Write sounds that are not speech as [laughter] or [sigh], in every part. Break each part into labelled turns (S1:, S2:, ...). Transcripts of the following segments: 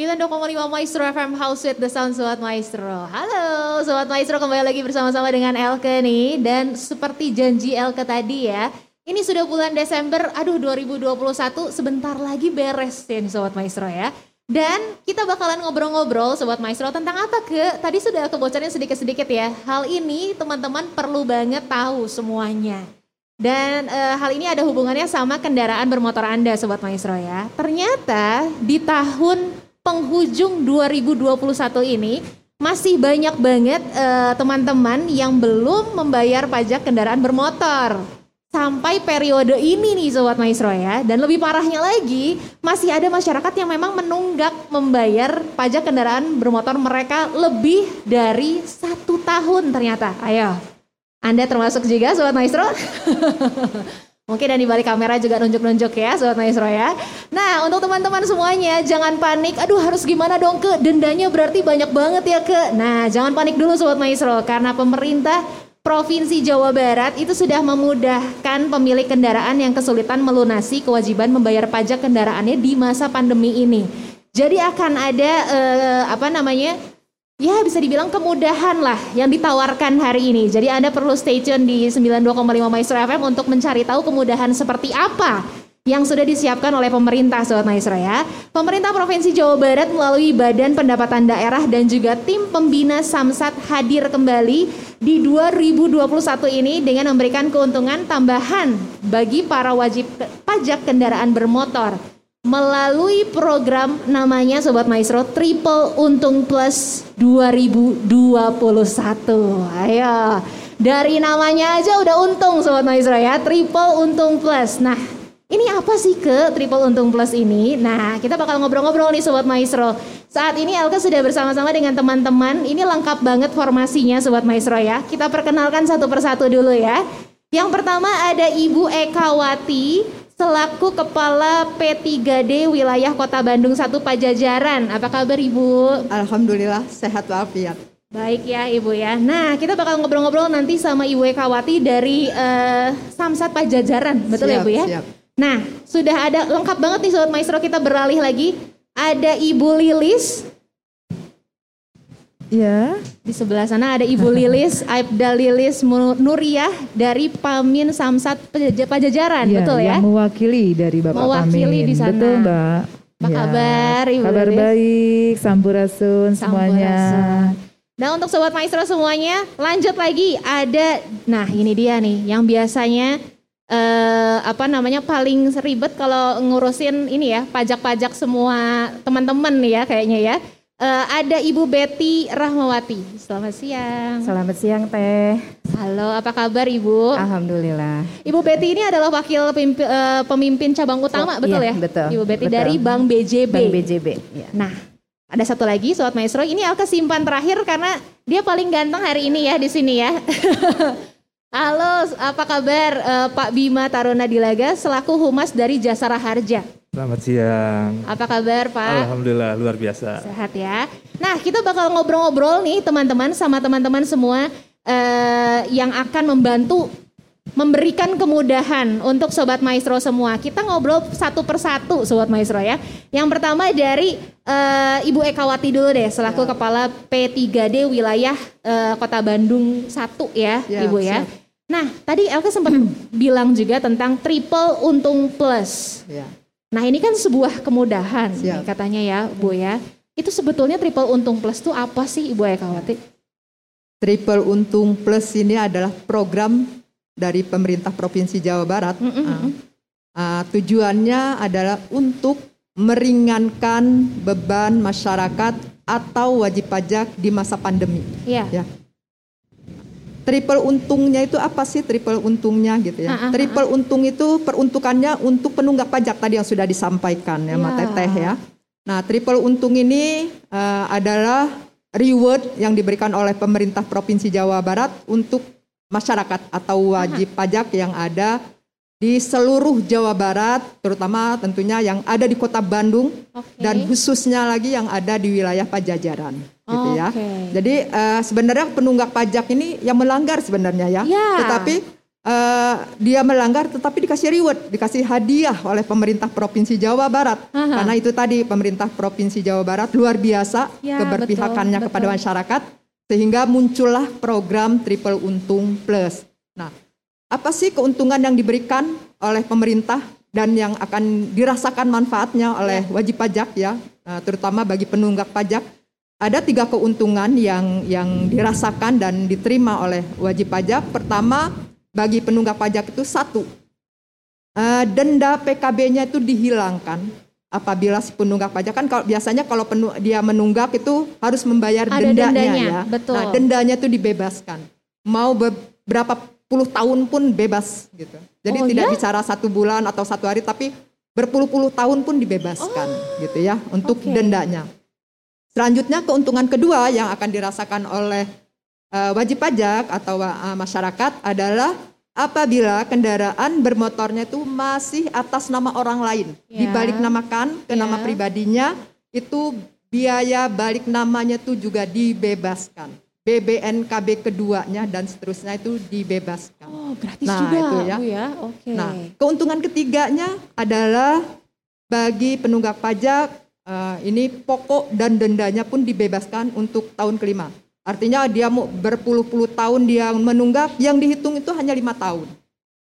S1: 92,5 Maestro FM House with the Sound Sobat Maestro. Halo Sobat Maestro kembali lagi bersama-sama dengan Elke nih. Dan seperti janji Elke tadi ya, ini sudah bulan Desember, aduh 2021 sebentar lagi beres nih Sobat Maestro ya. Dan kita bakalan ngobrol-ngobrol Sobat Maestro tentang apa ke? Tadi sudah kebocorin sedikit-sedikit ya. Hal ini teman-teman perlu banget tahu semuanya. Dan e, hal ini ada hubungannya sama kendaraan bermotor Anda Sobat Maestro ya. Ternyata di tahun penghujung 2021 ini masih banyak banget eh, teman-teman uh, yang belum membayar pajak kendaraan bermotor. Sampai periode ini nih Sobat Maestro ya. Dan lebih parahnya lagi, masih ada masyarakat yang memang menunggak membayar pajak kendaraan bermotor mereka lebih dari satu tahun ternyata. Ayo, Anda termasuk juga Sobat Maestro? [laughs] Mungkin dan di balik kamera juga nunjuk-nunjuk ya Sobat Maestro ya. Nah untuk teman-teman semuanya jangan panik. Aduh harus gimana dong ke? Dendanya berarti banyak banget ya ke? Nah jangan panik dulu Sobat Maestro. Karena pemerintah Provinsi Jawa Barat itu sudah memudahkan pemilik kendaraan yang kesulitan melunasi kewajiban membayar pajak kendaraannya di masa pandemi ini. Jadi akan ada eh, apa namanya ya bisa dibilang kemudahan lah yang ditawarkan hari ini. Jadi Anda perlu stay tune di 92,5 Maestro FM untuk mencari tahu kemudahan seperti apa yang sudah disiapkan oleh pemerintah Sobat Maestro ya. Pemerintah Provinsi Jawa Barat melalui Badan Pendapatan Daerah dan juga tim pembina Samsat hadir kembali di 2021 ini dengan memberikan keuntungan tambahan bagi para wajib pajak kendaraan bermotor melalui program namanya Sobat Maestro Triple Untung Plus 2021. Ayo, dari namanya aja udah untung Sobat Maestro ya, Triple Untung Plus. Nah, ini apa sih ke Triple Untung Plus ini? Nah, kita bakal ngobrol-ngobrol nih Sobat Maestro. Saat ini Elka sudah bersama-sama dengan teman-teman. Ini lengkap banget formasinya Sobat Maestro ya. Kita perkenalkan satu persatu dulu ya. Yang pertama ada Ibu Ekawati, selaku Kepala P3D Wilayah Kota Bandung 1 Pajajaran. Apa kabar Ibu?
S2: Alhamdulillah sehat walafiat.
S1: Baik ya Ibu ya. Nah kita bakal ngobrol-ngobrol nanti sama Ibu Ekawati dari uh, Samsat Pajajaran, betul ya, siap, ya Bu ya? Siap. Nah sudah ada lengkap banget nih Sobat Maestro kita beralih lagi. Ada Ibu Lilis,
S2: Ya.
S1: Di sebelah sana ada Ibu Lilis, [laughs] Aibda Lilis Nuriyah dari Pamin Samsat Pajajaran, ya, betul ya?
S2: Yang mewakili dari Bapak
S1: mewakili
S2: Pamin.
S1: di sana.
S2: Betul, Mbak.
S1: Apa ya. kabar Ibu
S2: Kabar
S1: Lilis?
S2: baik, sampurasun semuanya.
S1: Nah untuk Sobat Maestro semuanya, lanjut lagi ada, nah ini dia nih yang biasanya eh, apa namanya paling ribet kalau ngurusin ini ya pajak-pajak semua teman-teman ya kayaknya ya Uh, ada Ibu Betty Rahmawati. Selamat siang.
S2: Selamat siang Teh.
S1: Halo, apa kabar Ibu?
S2: Alhamdulillah.
S1: Ibu Betty ini adalah wakil pemimpin, uh, pemimpin cabang utama, oh, betul
S2: iya,
S1: ya?
S2: Betul.
S1: Ibu Betty
S2: betul.
S1: dari Bank BJB.
S2: Bank BJB. Ya.
S1: Nah, ada satu lagi Sobat Maestro. Ini Alka simpan terakhir karena dia paling ganteng hari ini ya di sini ya. [laughs] Halo, apa kabar uh, Pak Bima Taruna Dilaga selaku humas dari Jasara Harja?
S3: Selamat siang.
S1: Apa kabar Pak?
S3: Alhamdulillah luar biasa.
S1: Sehat ya. Nah kita bakal ngobrol-ngobrol nih teman-teman sama teman-teman semua uh, yang akan membantu memberikan kemudahan untuk Sobat Maestro semua. Kita ngobrol satu persatu Sobat Maestro ya. Yang pertama dari uh, Ibu Ekawati dulu deh selaku ya. Kepala P3D wilayah uh, Kota Bandung 1 ya, ya Ibu ya. Siap. Nah tadi Elke sempat [clears throat] bilang juga tentang triple untung plus. Ya. Nah ini kan sebuah kemudahan nih, katanya ya Bu ya. Itu sebetulnya triple untung plus itu apa sih Ibu Ekawati?
S2: Triple untung plus ini adalah program dari pemerintah Provinsi Jawa Barat. Mm -hmm. uh, uh, tujuannya adalah untuk meringankan beban masyarakat atau wajib pajak di masa pandemi.
S1: Yeah. Ya
S2: triple untungnya itu apa sih triple untungnya gitu ya? Uh, uh, triple uh, untung itu peruntukannya untuk penunggak pajak tadi yang sudah disampaikan ya, yeah. Teteh ya. Nah, triple untung ini uh, adalah reward yang diberikan oleh pemerintah Provinsi Jawa Barat untuk masyarakat atau wajib pajak yang ada di seluruh Jawa Barat, terutama tentunya yang ada di Kota Bandung okay. dan khususnya lagi yang ada di wilayah Pajajaran, gitu ya. Jadi uh, sebenarnya penunggak pajak ini yang melanggar sebenarnya ya, yeah. tetapi uh, dia melanggar tetapi dikasih reward, dikasih hadiah oleh pemerintah Provinsi Jawa Barat. Aha. Karena itu tadi pemerintah Provinsi Jawa Barat luar biasa ya, keberpihakannya betul, kepada betul. masyarakat sehingga muncullah program Triple Untung Plus. Nah, apa sih keuntungan yang diberikan oleh pemerintah dan yang akan dirasakan manfaatnya oleh ya. wajib pajak ya, uh, terutama bagi penunggak pajak? Ada tiga keuntungan yang yang dirasakan dan diterima oleh wajib pajak. Pertama, bagi penunggak pajak itu satu, uh, denda PKB-nya itu dihilangkan apabila si penunggak pajak kan kalau biasanya kalau penu, dia menunggak itu harus membayar Ada dendanya, dendanya ya. Betul. Nah, dendanya itu dibebaskan. Mau beberapa puluh tahun pun bebas gitu. Jadi oh, tidak ya? bicara satu bulan atau satu hari tapi berpuluh-puluh tahun pun dibebaskan oh, gitu ya untuk okay. dendanya. Selanjutnya keuntungan kedua yang akan dirasakan oleh uh, wajib pajak atau uh, masyarakat adalah apabila kendaraan bermotornya itu masih atas nama orang lain, yeah. dibalik namakan ke yeah. nama pribadinya, itu biaya balik namanya itu juga dibebaskan. BBNKB keduanya dan seterusnya itu dibebaskan.
S1: Oh, gratis nah, juga, itu ya. Bu ya. Oke. Okay.
S2: Nah, keuntungan ketiganya adalah bagi penunggak pajak uh, ini pokok dan dendanya pun dibebaskan untuk tahun kelima. Artinya dia mau berpuluh-puluh tahun dia menunggak, yang dihitung itu hanya lima tahun.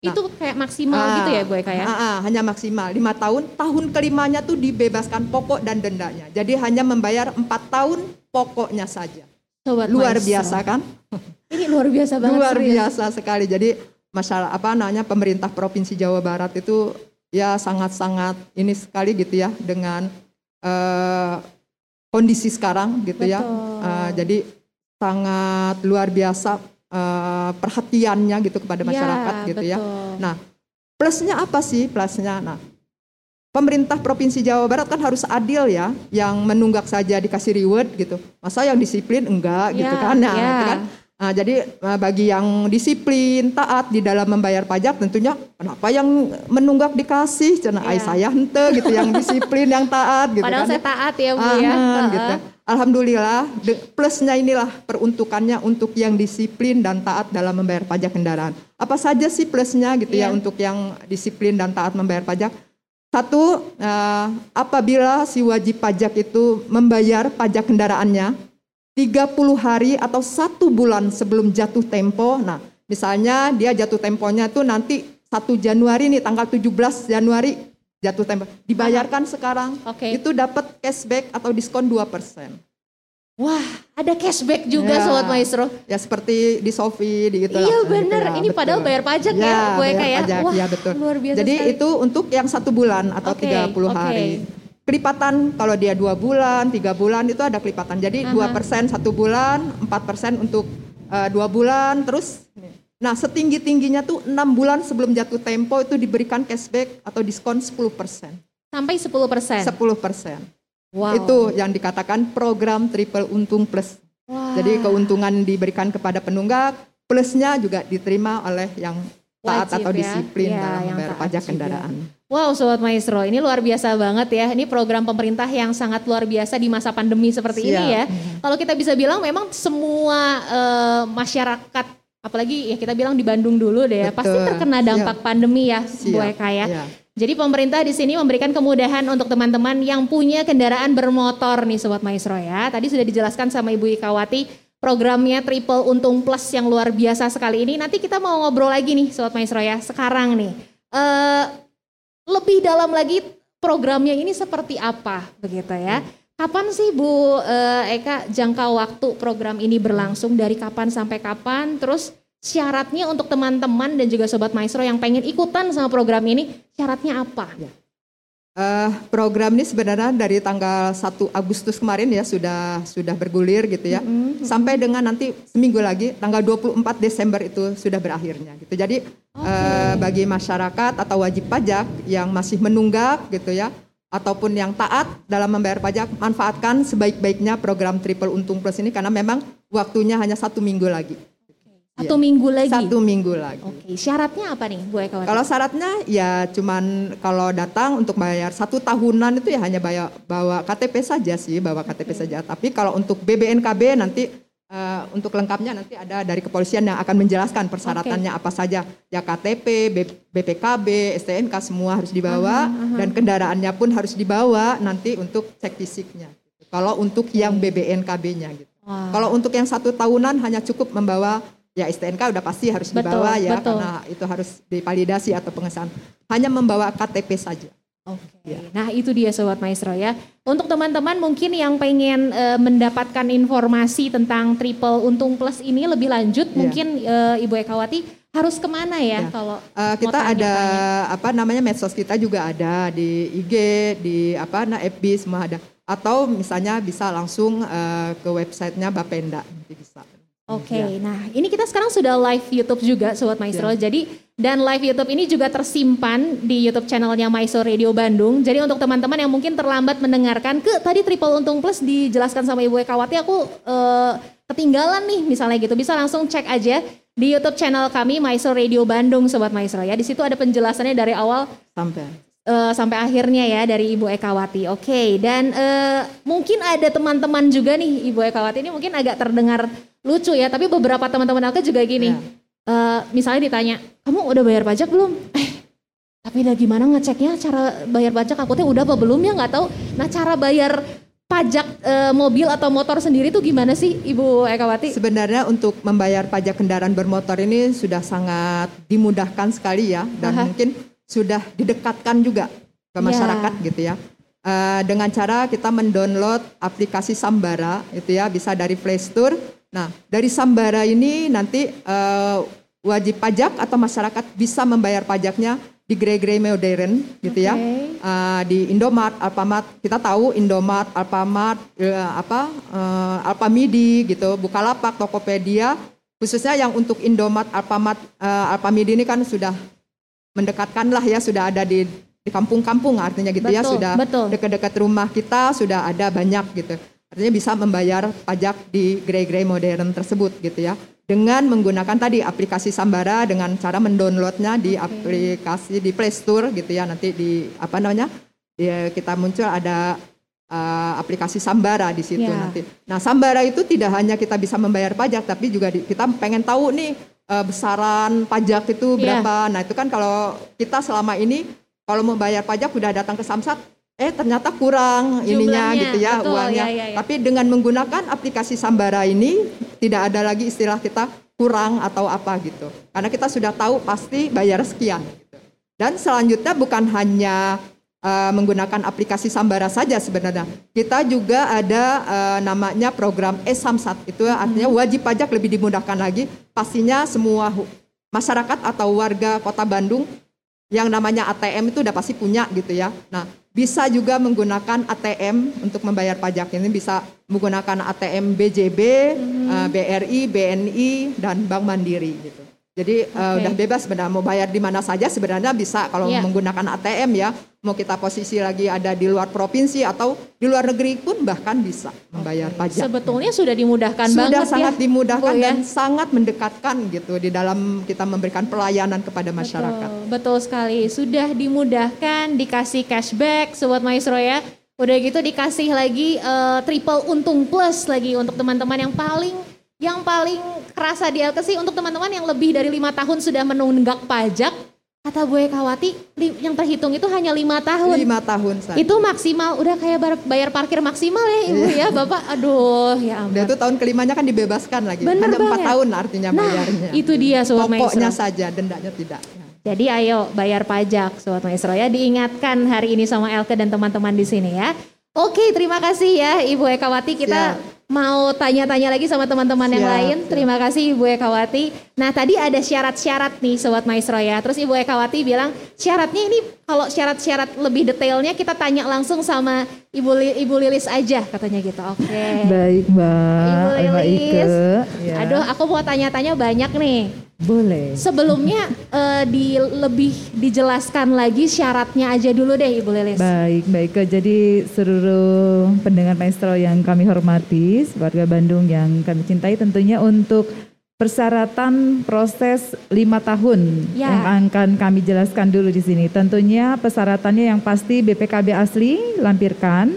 S1: Nah, itu kayak maksimal uh, gitu ya Bu Eka ya? Uh,
S2: uh, hanya maksimal lima tahun. Tahun kelimanya tuh dibebaskan pokok dan dendanya. Jadi hanya membayar empat tahun pokoknya saja. Sobat luar maestro. biasa kan? [laughs]
S1: Ini luar biasa banget.
S2: luar serius. biasa sekali. Jadi masalah apa namanya pemerintah provinsi Jawa Barat itu ya sangat-sangat ini sekali gitu ya dengan uh, kondisi sekarang gitu ya. Betul. ya. Uh, jadi sangat luar biasa uh, perhatiannya gitu kepada iya, masyarakat ya, gitu betul. ya. Nah, plusnya apa sih plusnya? Nah, pemerintah provinsi Jawa Barat kan harus adil ya, yang menunggak saja dikasih reward gitu. Masa yang disiplin enggak ya, gitu kan? Nah, ya. gitu kan? Nah, jadi eh, bagi yang disiplin, taat di dalam membayar pajak tentunya kenapa yang menunggak dikasih? Cina ya. saya hente gitu yang [laughs] disiplin, yang taat gitu
S1: Padahal
S2: kan.
S1: saya taat ya Bu ya.
S2: gitu. Alhamdulillah plusnya inilah peruntukannya untuk yang disiplin dan taat dalam membayar pajak kendaraan. Apa saja sih plusnya gitu yeah. ya iya. untuk yang disiplin dan taat membayar pajak? Satu, uh, apabila si wajib pajak itu membayar pajak kendaraannya 30 hari atau satu bulan sebelum jatuh tempo. Nah, misalnya dia jatuh temponya itu nanti 1 Januari nih tanggal 17 Januari jatuh tempo. Dibayarkan Aha. sekarang, okay. itu dapat cashback atau diskon 2%.
S1: Wah, ada cashback juga ya, Sobat Maestro.
S2: Ya seperti di Sofi di gitu.
S1: Iya benar, ya, ini betul. padahal bayar pajak ya, ya Bu Eka ya.
S2: Pajak, Wah, ya betul. Luar biasa Jadi sekali. itu untuk yang satu bulan atau okay, 30 okay. Kelipatan kalau dia dua bulan, tiga bulan itu ada kelipatan. Jadi dua persen satu bulan, empat persen untuk uh, dua bulan, terus Nah, setinggi-tingginya tuh 6 bulan sebelum jatuh tempo itu diberikan cashback atau diskon 10%.
S1: Sampai 10%?
S2: 10%. Wow. Itu yang dikatakan program triple untung plus. Wow. Jadi keuntungan diberikan kepada penunggak, plusnya juga diterima oleh yang taat Wajib, atau ya. disiplin ya, dalam membayar pajak juga. kendaraan.
S1: Wow, Sobat Maestro, ini luar biasa banget ya. Ini program pemerintah yang sangat luar biasa di masa pandemi seperti Siap. ini ya. Kalau kita bisa bilang memang semua uh, masyarakat apalagi ya kita bilang di Bandung dulu deh ya, Betul. pasti terkena dampak ya. pandemi ya, Bu Eka ya. ya. Jadi pemerintah di sini memberikan kemudahan untuk teman-teman yang punya kendaraan bermotor nih Sobat Maestro ya. Tadi sudah dijelaskan sama Ibu Ikawati programnya Triple Untung Plus yang luar biasa sekali ini. Nanti kita mau ngobrol lagi nih Sobat Maestro ya. Sekarang nih, uh, lebih dalam lagi programnya ini seperti apa begitu ya. Kapan sih Bu uh, Eka jangka waktu program ini berlangsung dari kapan sampai kapan? Terus syaratnya untuk teman-teman dan juga sobat maestro yang pengen ikutan sama program ini, syaratnya apa? Ya.
S2: Uh, program ini sebenarnya dari tanggal 1 Agustus kemarin ya sudah sudah bergulir gitu ya. Mm -hmm. Sampai dengan nanti seminggu lagi tanggal 24 Desember itu sudah berakhirnya gitu. Jadi okay. uh, bagi masyarakat atau wajib pajak yang masih menunggak gitu ya ataupun yang taat dalam membayar pajak, manfaatkan sebaik-baiknya program Triple Untung Plus ini karena memang waktunya hanya satu minggu lagi.
S1: Satu ya. minggu lagi.
S2: Satu minggu lagi.
S1: Oke, syaratnya apa nih, Bu Eka?
S2: Kalau syaratnya ya cuman kalau datang untuk bayar satu tahunan itu ya hanya bayar, bawa KTP saja sih, bawa KTP saja. Tapi kalau untuk BBNKB nanti uh, untuk lengkapnya nanti ada dari kepolisian yang akan menjelaskan persyaratannya okay. apa saja. Ya KTP, BPKB, STNK semua harus dibawa uh -huh, uh -huh. dan kendaraannya pun harus dibawa nanti untuk cek fisiknya. Kalau untuk yang BBNKB-nya gitu. Wow. Kalau untuk yang satu tahunan hanya cukup membawa ya STNK udah pasti harus dibawa betul, ya betul. karena itu harus divalidasi atau pengesahan. Hanya membawa KTP saja.
S1: Oke. Okay. Ya. Nah, itu dia sobat maestro ya. Untuk teman-teman mungkin yang pengen e, mendapatkan informasi tentang triple untung plus ini lebih lanjut, ya. mungkin e, Ibu Ekawati harus ke mana ya, ya. kalau
S2: uh, kita tanya, ada tanya. apa namanya medsos kita juga ada di IG, di apa nah FB semua ada. Atau misalnya bisa langsung uh, ke websitenya Bapenda nanti bisa.
S1: Oke, okay, ya. nah ini kita sekarang sudah live YouTube juga Sobat Maestro. Ya. Jadi dan live YouTube ini juga tersimpan di YouTube channelnya Maestro Radio Bandung. Jadi untuk teman-teman yang mungkin terlambat mendengarkan ke tadi Triple Untung Plus dijelaskan sama Ibu Ekawati, aku uh, ketinggalan nih misalnya gitu. Bisa langsung cek aja di YouTube channel kami Maestro Radio Bandung Sobat Maestro ya. Di situ ada penjelasannya dari awal
S2: sampai
S1: uh, sampai akhirnya ya dari Ibu Ekawati. Oke, okay. dan uh, mungkin ada teman-teman juga nih Ibu Ekawati ini mungkin agak terdengar lucu ya, tapi beberapa teman-teman aku juga gini. Ya. Uh, misalnya ditanya, kamu udah bayar pajak belum? Eh, tapi udah gimana ngeceknya cara bayar pajak? Aku tuh udah apa belum ya nggak tahu. Nah cara bayar pajak e, mobil atau motor sendiri tuh gimana sih Ibu Ekawati?
S2: Sebenarnya untuk membayar pajak kendaraan bermotor ini sudah sangat dimudahkan sekali ya dan Aha. mungkin sudah didekatkan juga ke ya. masyarakat yeah. gitu ya. Uh, dengan cara kita mendownload aplikasi Sambara itu ya bisa dari Play Store Nah, dari Sambara ini nanti uh, wajib pajak atau masyarakat bisa membayar pajaknya di gerai-gerai modern gitu okay. ya. Uh, di Indomart, Alfamart, kita tahu Indomart, Alfamart, uh, apa uh, Alfamidi gitu, Bukalapak, Tokopedia, khususnya yang untuk Indomart, Alfamart, uh, Alfamidi ini kan sudah mendekatkan lah ya, sudah ada di di kampung-kampung artinya gitu ya, betul, ya sudah dekat-dekat rumah kita sudah ada banyak gitu. Artinya bisa membayar pajak di gerai-gerai modern tersebut gitu ya. Dengan menggunakan tadi aplikasi Sambara dengan cara mendownloadnya di okay. aplikasi di Play Store gitu ya. Nanti di apa namanya? Di, kita muncul ada uh, aplikasi Sambara di situ yeah. nanti. Nah, Sambara itu tidak hanya kita bisa membayar pajak tapi juga di, kita pengen tahu nih uh, besaran pajak itu iya. berapa. Yeah. Nah, itu kan kalau kita selama ini kalau membayar pajak sudah datang ke Samsat eh ternyata kurang Jumlahnya, ininya gitu ya betul, uangnya. Ya, ya, ya. Tapi dengan menggunakan aplikasi Sambara ini tidak ada lagi istilah kita kurang atau apa gitu. Karena kita sudah tahu pasti bayar sekian. Gitu. Dan selanjutnya bukan hanya uh, menggunakan aplikasi Sambara saja sebenarnya. Kita juga ada uh, namanya program e-samsat. Itu artinya hmm. wajib pajak lebih dimudahkan lagi. Pastinya semua masyarakat atau warga Kota Bandung yang namanya ATM itu udah pasti punya gitu ya. Nah, bisa juga menggunakan ATM untuk membayar pajak ini bisa menggunakan ATM BJB, mm-hmm. uh, eh, BRI, BNI dan Bank Mandiri gitu. Jadi okay. uh, udah bebas sebenarnya mau bayar di mana saja sebenarnya bisa kalau yeah. menggunakan ATM ya. Mau kita posisi lagi ada di luar provinsi atau di luar negeri pun bahkan bisa membayar pajak.
S1: Sebetulnya sudah dimudahkan
S2: sudah
S1: banget
S2: Sudah sangat ya, dimudahkan Bu, ya? dan sangat mendekatkan gitu di dalam kita memberikan pelayanan kepada masyarakat.
S1: Betul, betul sekali. Sudah dimudahkan, dikasih cashback sobat maestro ya. Udah gitu dikasih lagi uh, triple untung plus lagi untuk teman-teman yang paling yang paling kerasa di LKC untuk teman-teman yang lebih dari lima tahun sudah menunggak pajak, kata Bu Ekawati yang terhitung itu hanya lima tahun.
S2: Lima tahun
S1: saja. Itu maksimal, udah kayak bayar parkir maksimal ya Ibu iya. ya Bapak. Aduh ya
S2: ampun. Dia tuh tahun kelimanya kan dibebaskan lagi. Bener hanya empat tahun artinya nah, bayarnya.
S1: itu dia Sobat
S2: Pokoknya Maestro. saja, dendanya tidak.
S1: Jadi ayo bayar pajak Sobat Maestro ya. Diingatkan hari ini sama Elke dan teman-teman di sini ya. Oke, terima kasih ya Ibu Ekawati. Kita Siap mau tanya-tanya lagi sama teman-teman yang lain. Terima kasih Ibu Ekawati. Nah tadi ada syarat-syarat nih Sobat Maestro ya. Terus Ibu Ekawati bilang syaratnya ini kalau syarat-syarat lebih detailnya kita tanya langsung sama Ibu Ibu Lilis aja katanya gitu. Oke. Okay.
S4: Baik Mbak.
S1: Ibu Lilis. Ya. Aduh aku mau tanya-tanya banyak nih.
S4: Boleh.
S1: Sebelumnya uh, di lebih dijelaskan lagi syaratnya aja dulu deh Ibu Lilis.
S4: Baik, baik. Jadi seluruh pendengar maestro yang kami hormati, warga Bandung yang kami cintai tentunya untuk persyaratan proses lima tahun ya. yang akan kami jelaskan dulu di sini. Tentunya persyaratannya yang pasti BPKB asli lampirkan,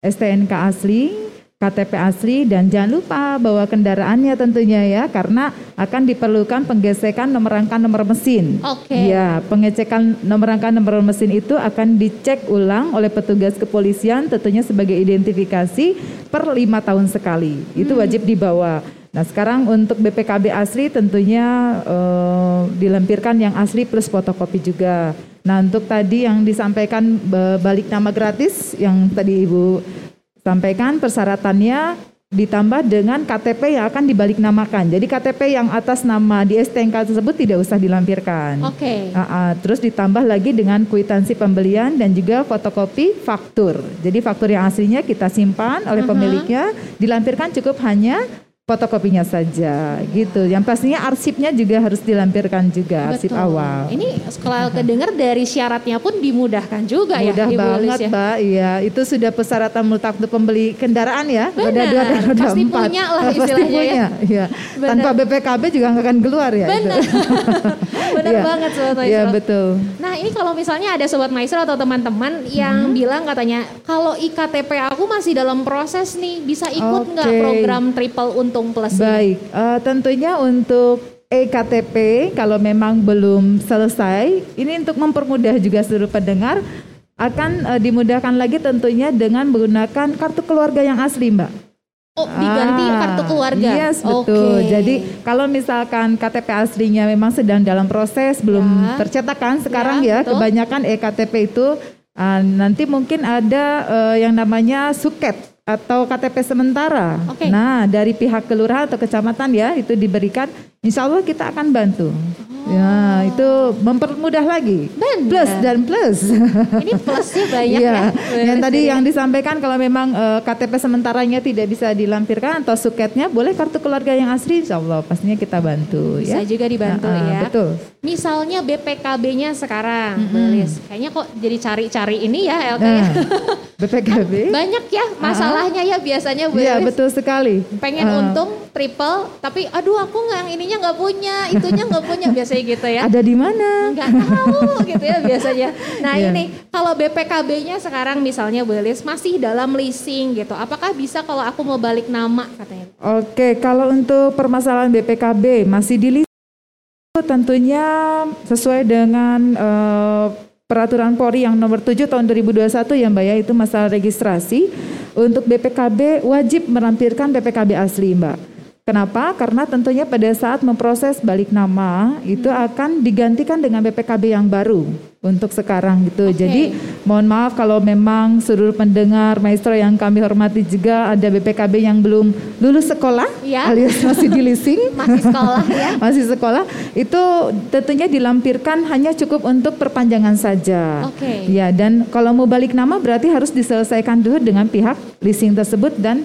S4: STNK asli, KTP asli dan jangan lupa bawa kendaraannya tentunya ya karena akan diperlukan penggesekan nomor rangka nomor mesin.
S1: Oke. Okay.
S4: Ya, pengecekan nomor rangka nomor mesin itu akan dicek ulang oleh petugas kepolisian tentunya sebagai identifikasi per lima tahun sekali. Itu hmm. wajib dibawa. Nah sekarang untuk BPKB asli tentunya uh, dilampirkan yang asli plus fotokopi juga. Nah untuk tadi yang disampaikan balik nama gratis yang tadi Ibu Sampaikan persyaratannya ditambah dengan KTP yang akan dibalik namakan. Jadi KTP yang atas nama di STNK tersebut tidak usah dilampirkan.
S1: Oke. Okay.
S4: Uh, uh, terus ditambah lagi dengan kwitansi pembelian dan juga fotokopi faktur. Jadi faktur yang aslinya kita simpan oleh uh -huh. pemiliknya, dilampirkan cukup hanya fotokopinya saja gitu. Yang pastinya arsipnya juga harus dilampirkan juga, Betul. arsip awal.
S1: Ini kalau kedengar dari syaratnya pun dimudahkan juga
S4: Mudah
S1: ya.
S4: Mudah banget, ya. Mbak. Iya, itu sudah persyaratan mutlak untuk pembeli kendaraan ya.
S1: Benar. Roda dua dan roda Pasti empat. punya lah istilahnya Pasti punya.
S4: ya. Iya. Tanpa BPKB juga nggak akan keluar ya.
S1: Benar. [laughs] Benar ya. banget Sobat Maestro.
S4: Iya, betul.
S1: Nah, ini kalau misalnya ada Sobat Maestro atau teman-teman yang hmm. bilang katanya, kalau IKTP aku masih dalam proses nih, bisa ikut nggak okay. program triple untuk Untung Plus
S4: Baik, uh, tentunya untuk EKTP kalau memang belum selesai, ini untuk mempermudah juga seluruh pendengar akan uh, dimudahkan lagi tentunya dengan menggunakan kartu keluarga yang asli, Mbak.
S1: Oh, diganti ah, kartu keluarga.
S4: Yes, betul. Okay. Jadi kalau misalkan KTP aslinya memang sedang dalam proses belum ya. tercetak kan sekarang ya, ya kebanyakan EKTP itu uh, nanti mungkin ada uh, yang namanya suket atau KTP sementara. Okay. Nah, dari pihak kelurahan atau kecamatan ya itu diberikan, insya Allah kita akan bantu. Ya, itu mempermudah lagi.
S1: Benar.
S4: Plus dan plus. [laughs]
S1: Ini plusnya banyak ya.
S4: ya. Yang tadi yang disampaikan kalau memang uh, eh, KTP sementaranya tidak bisa dilampirkan atau suketnya, boleh kartu keluarga yang asli, insya Allah pastinya kita bantu.
S1: Bisa
S4: ya.
S1: juga dibantu nah, ya.
S4: Betul.
S1: Misalnya BPKB-nya sekarang, mm -hmm. kayaknya kok jadi cari-cari ini ya, LK. Nah, [laughs]
S4: BPKB.
S1: Banyak ya masalah salahnya ya biasanya
S4: Bu Iya betul sekali.
S1: Pengen uh. untung triple, tapi aduh aku nggak ininya nggak punya, itunya nggak punya biasanya [laughs] gitu ya.
S4: Ada di mana?
S1: Nggak tahu [laughs] gitu ya biasanya. Nah yeah. ini kalau BPKB-nya sekarang misalnya Bu Elis masih dalam leasing gitu, apakah bisa kalau aku mau balik nama katanya?
S4: Oke, kalau untuk permasalahan BPKB masih di leasing tentunya sesuai dengan uh, Peraturan Polri yang nomor 7 tahun 2021 ya Mbak ya itu masalah registrasi untuk BPKB wajib melampirkan BPKB asli Mbak. Kenapa? Karena tentunya pada saat memproses balik nama itu akan digantikan dengan BPKB yang baru untuk sekarang gitu. Okay. Jadi mohon maaf kalau memang seluruh pendengar maestro yang kami hormati juga ada BPKB yang belum lulus sekolah
S1: ya.
S4: alias masih di leasing, [laughs]
S1: masih sekolah ya. [laughs]
S4: masih sekolah itu tentunya dilampirkan hanya cukup untuk perpanjangan saja.
S1: Oke. Okay.
S4: Ya dan kalau mau balik nama berarti harus diselesaikan dulu dengan pihak leasing tersebut dan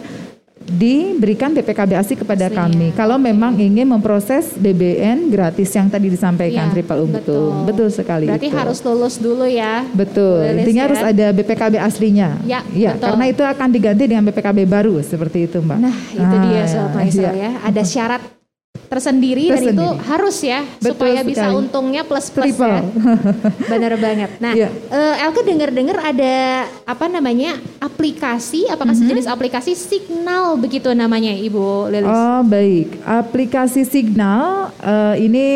S4: diberikan BPKB ASI kepada Asli, kami. Ya. Kalau memang ingin memproses BBN gratis yang tadi disampaikan ya, Triple Untung. Betul. betul sekali
S1: Berarti
S4: itu.
S1: harus lulus dulu ya.
S4: Betul. Intinya ya. harus ada BPKB aslinya.
S1: Ya,
S4: ya betul. karena itu akan diganti dengan BPKB baru seperti itu, Mbak.
S1: Nah, itu dia sobat ya. ya. Ada syarat tersendiri, tersendiri. dan itu harus ya Betul supaya sekali. bisa untungnya plus plus ya. [laughs] Benar banget. Nah, yeah. uh, Elke dengar-dengar ada apa namanya aplikasi, apakah mm -hmm. sejenis aplikasi Signal begitu namanya, Ibu Lilis?
S4: Oh baik, aplikasi Signal uh, ini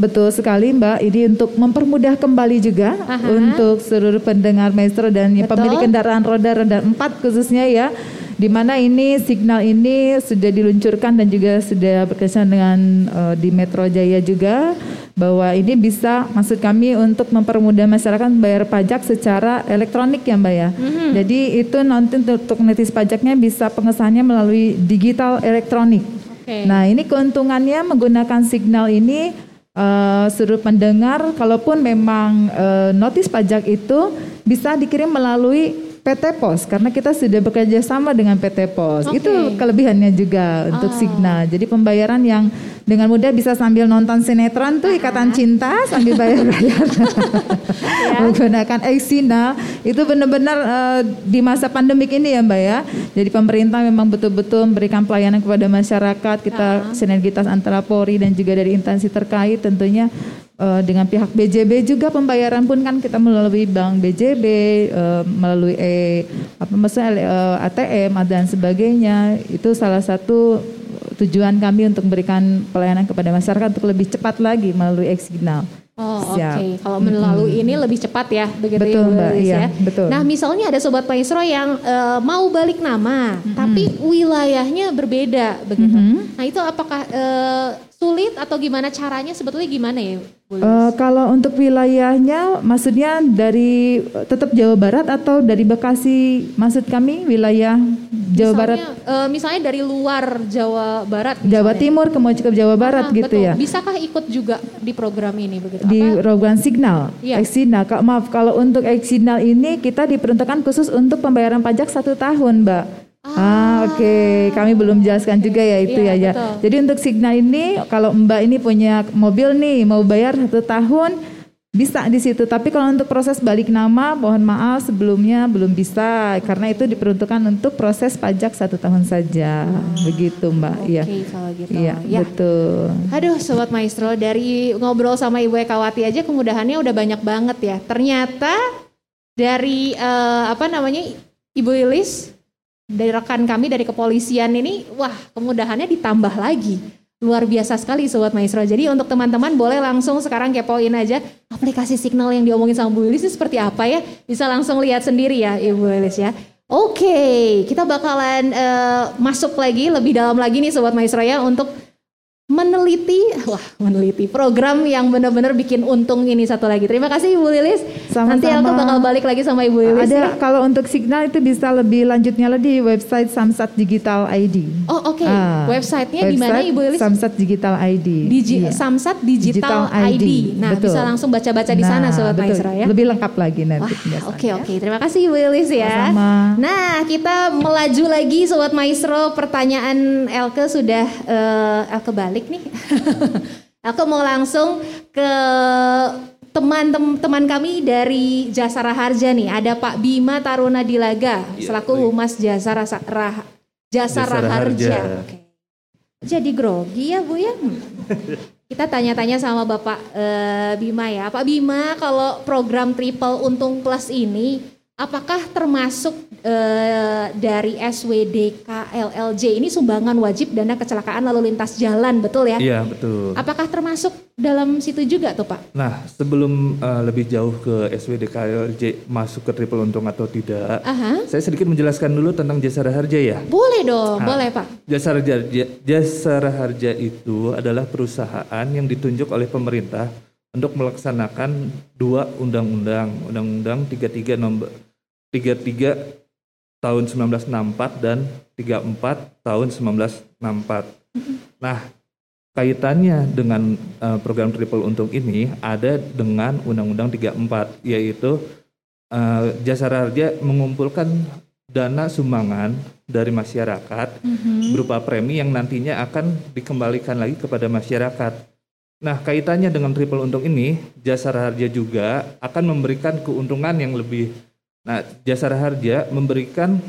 S4: Betul sekali Mbak, ini untuk mempermudah kembali juga Aha. untuk seluruh pendengar maestro dan Betul. pemilik kendaraan roda roda empat khususnya ya di mana ini signal ini sudah diluncurkan dan juga sudah berkesan dengan uh, di Metro Jaya juga bahwa ini bisa maksud kami untuk mempermudah masyarakat bayar pajak secara elektronik ya Mbak ya. Mm-hmm. Jadi itu nanti untuk notis pajaknya bisa pengesahannya melalui digital elektronik. Okay. Nah ini keuntungannya menggunakan signal ini uh, seluruh pendengar kalaupun memang uh, notis pajak itu bisa dikirim melalui PT Pos karena kita sudah bekerja sama dengan PT Pos. Okay. Itu kelebihannya juga untuk oh. Signa. Jadi pembayaran yang dengan mudah bisa sambil nonton sinetron tuh Ikatan Cinta sambil bayar-bayar. [laughs] ya. Menggunakan Exina itu benar-benar uh, di masa pandemik ini ya Mbak ya. Jadi pemerintah memang betul-betul memberikan pelayanan kepada masyarakat. Kita uh. sinergitas antara Polri dan juga dari instansi terkait tentunya uh, dengan pihak BJB juga pembayaran pun kan kita melalui bank BJB uh, melalui e apa maksudnya uh, ATM dan sebagainya itu salah satu tujuan kami untuk memberikan pelayanan kepada masyarakat untuk lebih cepat lagi melalui Exignal.
S1: Oh oke, okay. kalau melalui hmm. ini lebih cepat ya, begitu betul, Mbak, iya, ya. Betul. Nah misalnya ada sobat maestro yang uh, mau balik nama, hmm. tapi wilayahnya berbeda, begitu. Hmm. Nah itu apakah uh, sulit atau gimana caranya? Sebetulnya gimana ya?
S4: Uh, kalau untuk wilayahnya, maksudnya dari tetap Jawa Barat atau dari Bekasi? Maksud kami wilayah Jawa misalnya, Barat.
S1: Uh, misalnya dari luar Jawa Barat.
S4: Misalnya. Jawa Timur kemudian ke Jawa Barat ah, gitu betul. ya.
S1: Bisakah ikut juga di program ini begitu?
S4: Di Apa? program Signal, ya. Signal. Maaf kalau untuk Signal ini kita diperuntukkan khusus untuk pembayaran pajak satu tahun, Mbak. Ah, ah oke. Okay. Kami belum jelaskan okay. juga ya itu iya, ya, ya. Jadi untuk Signal ini kalau Mbak ini punya mobil nih mau bayar satu tahun bisa di situ, tapi kalau untuk proses balik nama, mohon maaf sebelumnya belum bisa karena itu diperuntukkan untuk proses pajak satu tahun saja, hmm. begitu Mbak.
S1: Oke, kalau gitu. Iya,
S4: ya. betul.
S1: Aduh, sobat maestro, dari ngobrol sama Ibu Ekawati aja kemudahannya udah banyak banget ya. Ternyata dari uh, apa namanya Ibu Ilis dari rekan kami dari kepolisian ini, wah kemudahannya ditambah lagi Luar biasa sekali Sobat Maestro. Jadi untuk teman-teman boleh langsung sekarang kepoin aja aplikasi Signal yang diomongin sama Bu Wilis seperti apa ya. Bisa langsung lihat sendiri ya Ibu Wilis ya. Oke, kita bakalan uh, masuk lagi lebih dalam lagi nih Sobat Maestro ya untuk meneliti, wah meneliti program yang benar-benar bikin untung ini satu lagi. Terima kasih Ibu Lilis. Sama-sama. Nanti aku bakal balik lagi sama Ibu Lilis.
S4: Ada ya. kalau untuk signal itu bisa lebih lanjutnya lagi di website Samsat Digital ID.
S1: Oh oke, okay. ah, websitenya di mana Ibu Lilis?
S4: Samsat Digital ID.
S1: Digi iya. Samsat Digital, Digital ID. ID. Nah betul. bisa langsung baca-baca di sana nah, Sobat Maestro ya.
S4: Lebih lengkap lagi nanti.
S1: Oke oke, okay, okay. terima kasih Ibu Lilis ya. Sama. Nah kita melaju lagi Sobat Maestro. Pertanyaan Elke sudah uh, Elke balik balik nih. [laughs] Aku mau langsung ke teman-teman kami dari Jasara Harja nih. Ada Pak Bima Taruna Dilaga ya, selaku baik. Humas Jasara Rah, Jasara, Jasara Harja. Harja. Oke. Jadi grogi ya Bu ya. Kita tanya-tanya sama Bapak uh, Bima ya. Pak Bima kalau program Triple Untung Plus ini apakah termasuk uh, dari SWDK LLJ ini sumbangan wajib dana kecelakaan lalu lintas jalan, betul ya?
S3: Iya, betul.
S1: Apakah termasuk dalam situ juga tuh Pak?
S3: Nah, sebelum uh, lebih jauh ke SWDK LLJ masuk ke triple untung atau tidak, Aha. saya sedikit menjelaskan dulu tentang Jasara Harja ya.
S1: Boleh dong, nah, boleh Pak.
S3: Jasara Harja, Jasara Harja itu adalah perusahaan yang ditunjuk oleh pemerintah untuk melaksanakan dua undang-undang, Undang-Undang 33 nomor 33 tahun 1964 dan 34 tahun 1964. Nah, kaitannya dengan uh, program triple untung ini ada dengan Undang-Undang 34 yaitu uh, jasa raja mengumpulkan dana sumbangan dari masyarakat mm-hmm. berupa premi yang nantinya akan dikembalikan lagi kepada masyarakat. Nah, kaitannya dengan triple untung ini, jasa harja juga akan memberikan keuntungan yang lebih Nah, Jasara Harja memberikan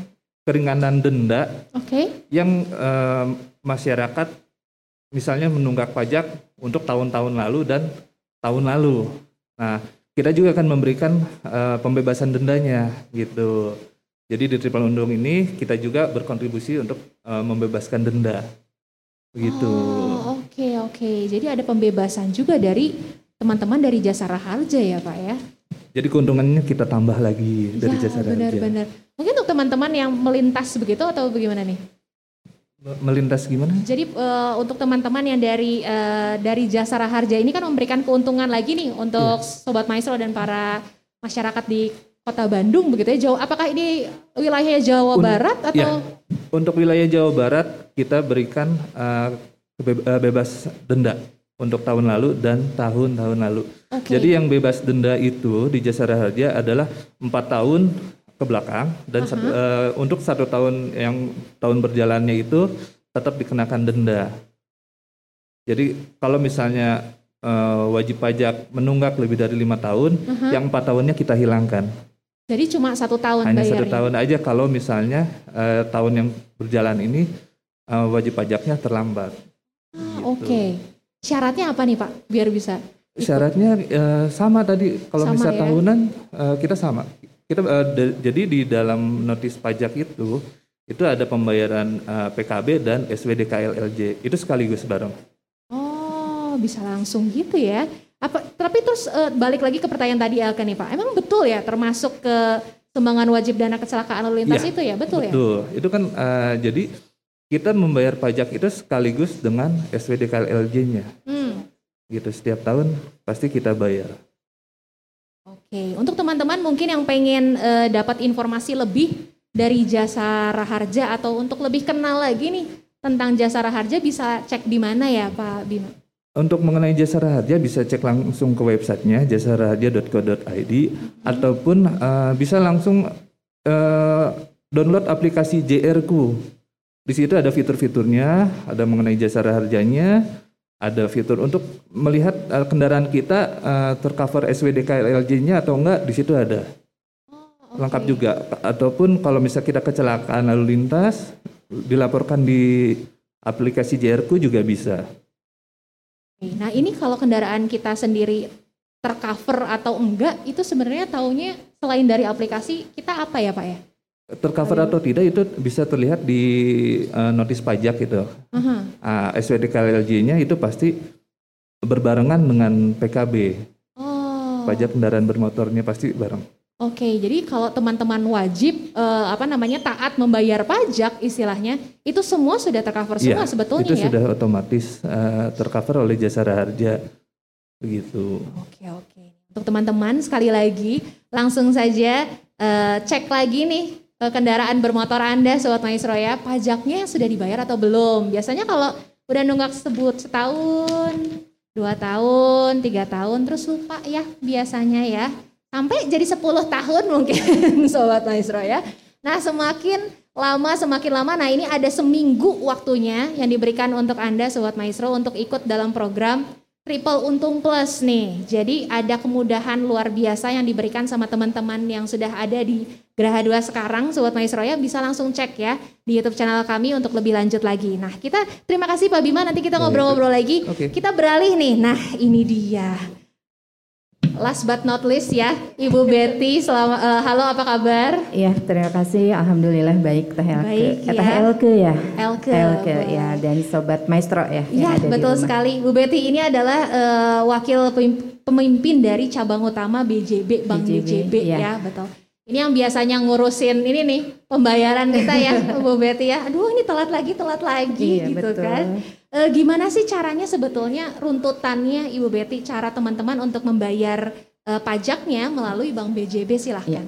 S3: keringanan denda okay. yang eh, masyarakat misalnya menunggak pajak untuk tahun-tahun lalu dan tahun lalu. Nah, kita juga akan memberikan eh, pembebasan dendanya gitu. Jadi di triple undung ini kita juga berkontribusi untuk eh, membebaskan denda. Begitu.
S1: Oh, oke okay, oke. Okay. Jadi ada pembebasan juga dari teman-teman dari Jasara Harja ya, Pak ya?
S3: Jadi keuntungannya kita tambah lagi dari
S1: ya,
S3: jasa
S1: benar-benar. Mungkin untuk teman-teman yang melintas begitu atau bagaimana nih?
S3: Melintas gimana?
S1: Jadi uh, untuk teman-teman yang dari uh, dari jasa harja ini kan memberikan keuntungan lagi nih untuk yeah. sobat maestro dan para masyarakat di kota Bandung begitu ya. Jauh apakah ini wilayah Jawa Un Barat atau? Ya,
S3: untuk wilayah Jawa Barat kita berikan uh, bebas denda untuk tahun lalu dan tahun-tahun lalu. Okay. Jadi yang bebas denda itu di Jasara Harja adalah empat tahun ke belakang dan uh -huh. satu, uh, untuk satu tahun yang tahun berjalannya itu tetap dikenakan denda. Jadi kalau misalnya uh, wajib pajak menunggak lebih dari lima tahun, uh -huh. yang empat tahunnya kita hilangkan.
S1: Jadi cuma satu tahun
S3: Hanya bayarnya. satu tahun aja kalau misalnya uh, tahun yang berjalan ini uh, wajib pajaknya terlambat.
S1: Ah, gitu. Oke. Okay. Syaratnya apa nih Pak biar bisa?
S3: Syaratnya uh, sama tadi. Kalau misalnya ya? tahunan uh, kita sama. Kita uh, jadi di dalam notis pajak itu itu ada pembayaran uh, PKB dan SWDKLLJ. Itu sekaligus bareng.
S1: Oh, bisa langsung gitu ya. Apa tapi terus uh, balik lagi ke pertanyaan tadi Elke nih Pak. Emang betul ya termasuk ke sumbangan wajib dana kecelakaan lalu lintas ya, itu ya, betul, betul ya?
S3: Betul. Itu kan uh, jadi kita membayar pajak itu sekaligus dengan SWDKLLJ-nya. Hmm. Gitu setiap tahun pasti kita bayar.
S1: Oke, untuk teman-teman mungkin yang pengen uh, dapat informasi lebih dari jasa Raharja atau untuk lebih kenal lagi nih tentang jasa Raharja bisa cek di mana ya Pak Bima?
S3: Untuk mengenai jasa raharja bisa cek langsung ke websitenya jasaraharja.co.id hmm. ataupun uh, bisa langsung uh, download aplikasi JRku di situ ada fitur-fiturnya, ada mengenai jasa harganya, ada fitur untuk melihat uh, kendaraan kita uh, tercover SWDK LLJ-nya atau enggak, di situ ada. Oh, okay. Lengkap juga. Ataupun kalau misalnya kita kecelakaan lalu lintas, dilaporkan di aplikasi JRku juga bisa.
S1: Nah ini kalau kendaraan kita sendiri tercover atau enggak, itu sebenarnya taunya selain dari aplikasi kita apa ya Pak ya?
S3: Tercover atau tidak itu bisa terlihat di uh, notis pajak itu. Uh-huh. Uh, SWDK-LLJ-nya itu pasti berbarengan dengan PKB. Oh. Pajak kendaraan bermotornya pasti bareng.
S1: Oke, jadi kalau teman-teman wajib uh, apa namanya taat membayar pajak istilahnya, itu semua sudah tercover semua ya, sebetulnya
S3: itu ya. Itu sudah otomatis uh, tercover oleh jasa harja begitu.
S1: Oke, oke. Untuk teman-teman sekali lagi langsung saja uh, cek lagi nih kendaraan bermotor Anda Sobat Maestro ya, pajaknya sudah dibayar atau belum? Biasanya kalau udah nunggak sebut setahun, dua tahun, tiga tahun, terus lupa ya biasanya ya. Sampai jadi 10 tahun mungkin [laughs] Sobat Maestro ya. Nah semakin lama semakin lama, nah ini ada seminggu waktunya yang diberikan untuk Anda Sobat Maestro untuk ikut dalam program Triple Untung Plus nih. Jadi ada kemudahan luar biasa yang diberikan sama teman-teman yang sudah ada di Geraha 2 sekarang, Sobat Maestro ya bisa langsung cek ya di YouTube channel kami untuk lebih lanjut lagi. Nah kita terima kasih Pak Bima, nanti kita ngobrol-ngobrol lagi. Okay. Kita beralih nih, nah ini dia last but not least ya, Ibu Betty. Selama, uh, halo apa kabar?
S5: Iya, terima kasih. Alhamdulillah baik Teh Elke. Baik, eh, ya. Teh Elke ya.
S1: Elke.
S5: Elke ya dan Sobat Maestro ya.
S1: Iya, betul sekali. Bu Betty ini adalah uh, wakil pemimpin dari cabang utama BJB, Bank BJB, BJB ya. ya, betul. Ini yang biasanya ngurusin ini nih pembayaran kita ya, [laughs] Bu Betty ya. Aduh, ini telat lagi, telat lagi iya, gitu betul. kan. E, gimana sih caranya sebetulnya runtutannya Ibu Betty cara teman-teman untuk membayar e, pajaknya melalui Bank BJB silahkan. Iya.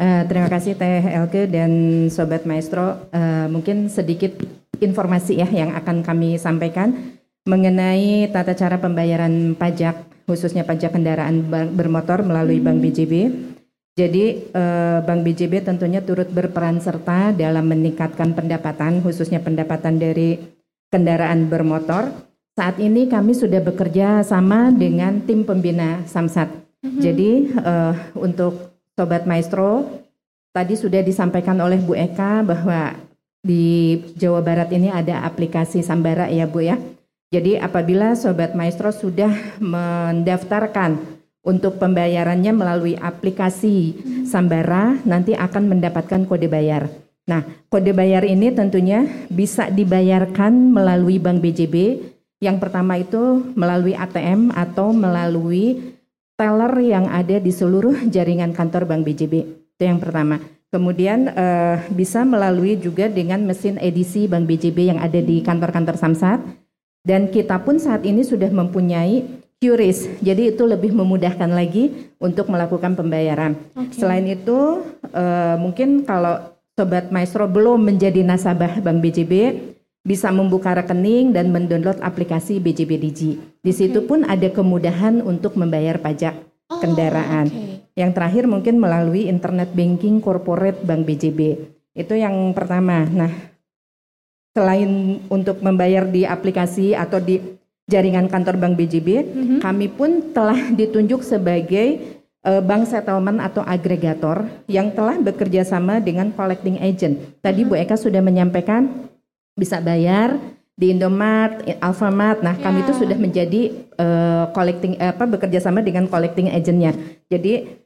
S5: Uh, terima kasih Teh Elke dan Sobat Maestro. Uh, mungkin sedikit informasi ya yang akan kami sampaikan mengenai tata cara pembayaran pajak khususnya pajak kendaraan bermotor melalui hmm. Bank BJB. Jadi eh, Bank BJB tentunya turut berperan serta dalam meningkatkan pendapatan khususnya pendapatan dari kendaraan bermotor. Saat ini kami sudah bekerja sama dengan tim pembina Samsat. Mm-hmm. Jadi eh, untuk sobat maestro tadi sudah disampaikan oleh Bu Eka bahwa di Jawa Barat ini ada aplikasi Sambara ya Bu ya. Jadi apabila sobat maestro sudah mendaftarkan untuk pembayarannya melalui aplikasi Sambara nanti akan mendapatkan kode bayar. Nah, kode bayar ini tentunya bisa dibayarkan melalui Bank BJB. Yang pertama itu melalui ATM atau melalui teller yang ada di seluruh jaringan kantor Bank BJB. Itu yang pertama. Kemudian eh, bisa melalui juga dengan mesin edisi Bank BJB yang ada di kantor-kantor Samsat. Dan kita pun saat ini sudah mempunyai QRIS. Jadi itu lebih memudahkan lagi untuk melakukan pembayaran. Okay. Selain itu, uh, mungkin kalau sobat maestro belum menjadi nasabah Bank BJB, bisa membuka rekening dan mendownload aplikasi BJB Digi. Di situ pun ada kemudahan untuk membayar pajak oh, kendaraan. Okay. Yang terakhir mungkin melalui internet banking corporate Bank BJB. Itu yang pertama. Nah, selain untuk membayar di aplikasi atau di jaringan kantor Bank BJB, mm-hmm. kami pun telah ditunjuk sebagai bank settlement atau agregator yang telah bekerja sama dengan collecting agent. Tadi. Bu Eka sudah menyampaikan bisa bayar di Indomart, Alfamart. Nah, yeah. kami itu ya. sudah menjadi uh, collecting apa bekerja sama dengan collecting agentnya. Jadi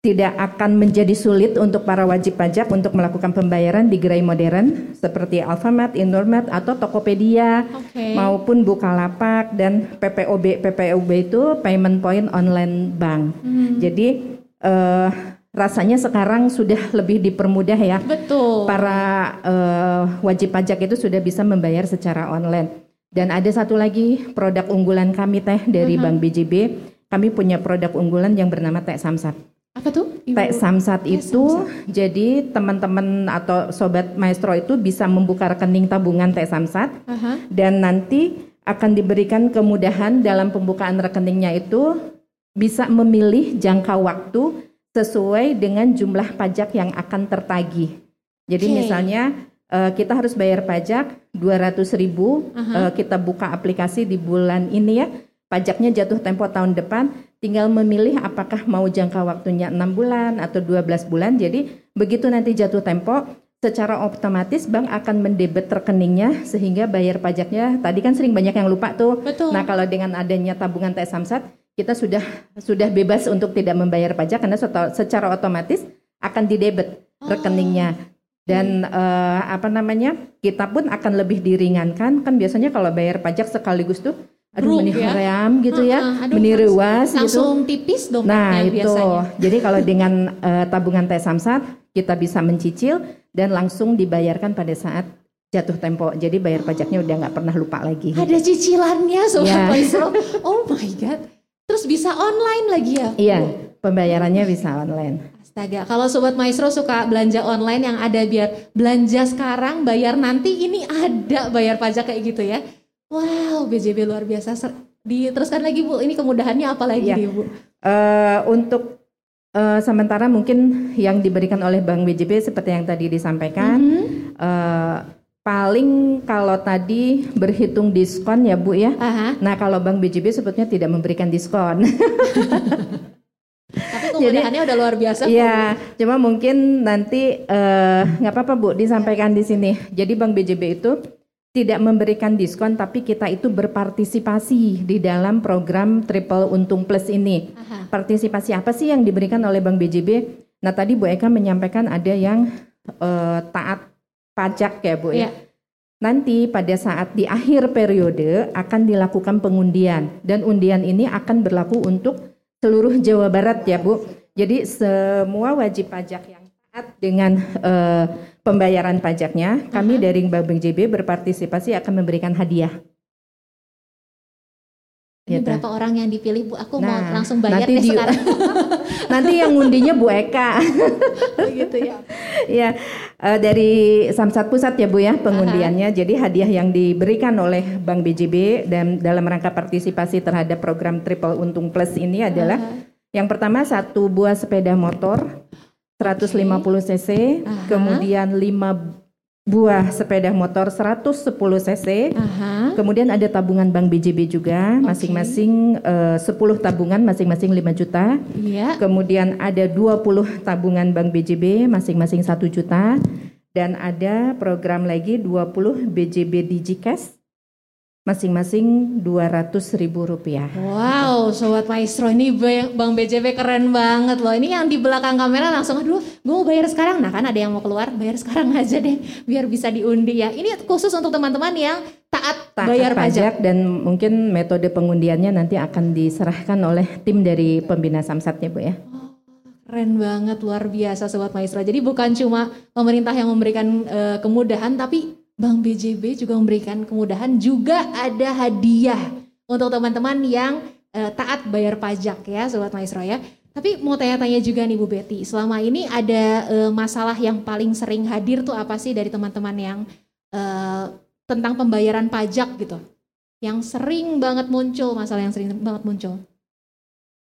S5: tidak akan menjadi sulit untuk para wajib pajak untuk melakukan pembayaran di gerai modern seperti Alfamart, Indomart atau Tokopedia okay. maupun Bukalapak dan PPOB. PPOB itu Payment Point Online Bank. Hmm. Jadi uh, rasanya sekarang sudah lebih dipermudah ya.
S1: Betul.
S5: Para uh, wajib pajak itu sudah bisa membayar secara online. Dan ada satu lagi produk unggulan kami teh dari uh -huh. Bank BJB. Kami punya produk unggulan yang bernama Teh Samsat.
S1: Apa tuh?
S5: Teh Samsat itu samsat. jadi teman-teman atau sobat maestro itu bisa membuka rekening tabungan Teh Samsat uh -huh. dan nanti akan diberikan kemudahan dalam pembukaan rekeningnya itu bisa memilih jangka waktu sesuai dengan jumlah pajak yang akan tertagih. Jadi okay. misalnya uh, kita harus bayar pajak 200 ribu, uh -huh. uh, kita buka aplikasi di bulan ini ya, pajaknya jatuh tempo tahun depan tinggal memilih apakah mau jangka waktunya 6 bulan atau 12 bulan. Jadi begitu nanti jatuh tempo, secara otomatis bank akan mendebet rekeningnya sehingga bayar pajaknya tadi kan sering banyak yang lupa tuh.
S1: Betul.
S5: Nah, kalau dengan adanya tabungan Tes Samsat, kita sudah sudah bebas untuk tidak membayar pajak karena secara otomatis akan didebet oh. rekeningnya. Dan uh, apa namanya? Kita pun akan lebih diringankan kan biasanya kalau bayar pajak sekaligus tuh aduh meni ya? gitu ya, uh, uh, meni rewas
S1: gitu. Langsung tipis dong
S5: Nah itu, biasanya. jadi kalau [laughs] dengan uh, tabungan Teh Samsat kita bisa mencicil dan langsung dibayarkan pada saat jatuh tempo. Jadi bayar pajaknya udah nggak pernah lupa lagi.
S1: Ada cicilannya sobat yeah. Oh my god. Terus bisa online lagi ya?
S5: Iya, pembayarannya bisa online.
S1: Astaga, kalau Sobat Maestro suka belanja online yang ada biar belanja sekarang, bayar nanti, ini ada bayar pajak kayak gitu ya. Wow, BJB luar biasa. Diteruskan lagi Bu, ini kemudahannya apa lagi ya. nih Bu?
S5: Uh, untuk uh, sementara mungkin yang diberikan oleh Bank BJB seperti yang tadi disampaikan, mm -hmm. uh, paling kalau tadi berhitung diskon ya Bu ya. Aha. Nah kalau Bank BJB sebetulnya tidak memberikan diskon. [laughs]
S1: Tapi kemudahannya Jadi, udah luar biasa.
S5: Iya, cuma mungkin nanti nggak uh, apa-apa Bu disampaikan di sini. Jadi Bank BJB itu tidak memberikan diskon tapi kita itu berpartisipasi di dalam program Triple Untung Plus ini. Aha. Partisipasi apa sih yang diberikan oleh Bank BJB? Nah tadi Bu Eka menyampaikan ada yang uh, taat pajak ya Bu ya. ya. Nanti pada saat di akhir periode akan dilakukan pengundian dan undian ini akan berlaku untuk seluruh Jawa Barat ya Bu. Jadi semua wajib pajak yang taat dengan uh, pembayaran pajaknya, kami uh-huh. dari Bank BJB berpartisipasi akan memberikan hadiah.
S1: Ini gitu. berapa orang yang dipilih Bu? Aku nah, mau langsung bayar nanti
S5: deh
S1: di, sekarang. [laughs]
S5: nanti yang ngundinya Bu Eka. [laughs]
S1: Oh, gitu ya.
S5: ya, uh, dari Samsat Pusat ya Bu ya pengundiannya. Aha. Jadi hadiah yang diberikan oleh Bank BJB dan dalam rangka partisipasi terhadap program Triple Untung Plus ini adalah Aha. yang pertama satu buah sepeda motor 150 cc, Aha. kemudian 5 buah sepeda motor 110 cc, Aha. kemudian ada tabungan Bank BJB juga, masing-masing uh, 10 tabungan, masing-masing 5 juta,
S1: ya.
S5: kemudian ada 20 tabungan Bank BJB, masing-masing 1 juta, dan ada program lagi 20 BJB DigiCash masing-masing dua ratus ribu rupiah.
S1: Wow, sobat maestro ini bang BJB keren banget loh. Ini yang di belakang kamera langsung aduh, gue mau bayar sekarang. Nah kan ada yang mau keluar, bayar sekarang aja deh, biar bisa diundi ya. Ini khusus untuk teman-teman yang taat, taat bayar pajak.
S5: pajak dan mungkin metode pengundiannya nanti akan diserahkan oleh tim dari pembina samsatnya bu ya. Oh,
S1: keren banget, luar biasa sobat maestro. Jadi bukan cuma pemerintah yang memberikan uh, kemudahan, tapi Bank BJB juga memberikan kemudahan, juga ada hadiah untuk teman-teman yang uh, taat bayar pajak ya, Sobat Maestro ya. Tapi mau tanya-tanya juga nih Bu Betty, selama ini ada uh, masalah yang paling sering hadir tuh apa sih dari teman-teman yang uh, tentang pembayaran pajak gitu? Yang sering banget muncul, masalah yang sering banget muncul.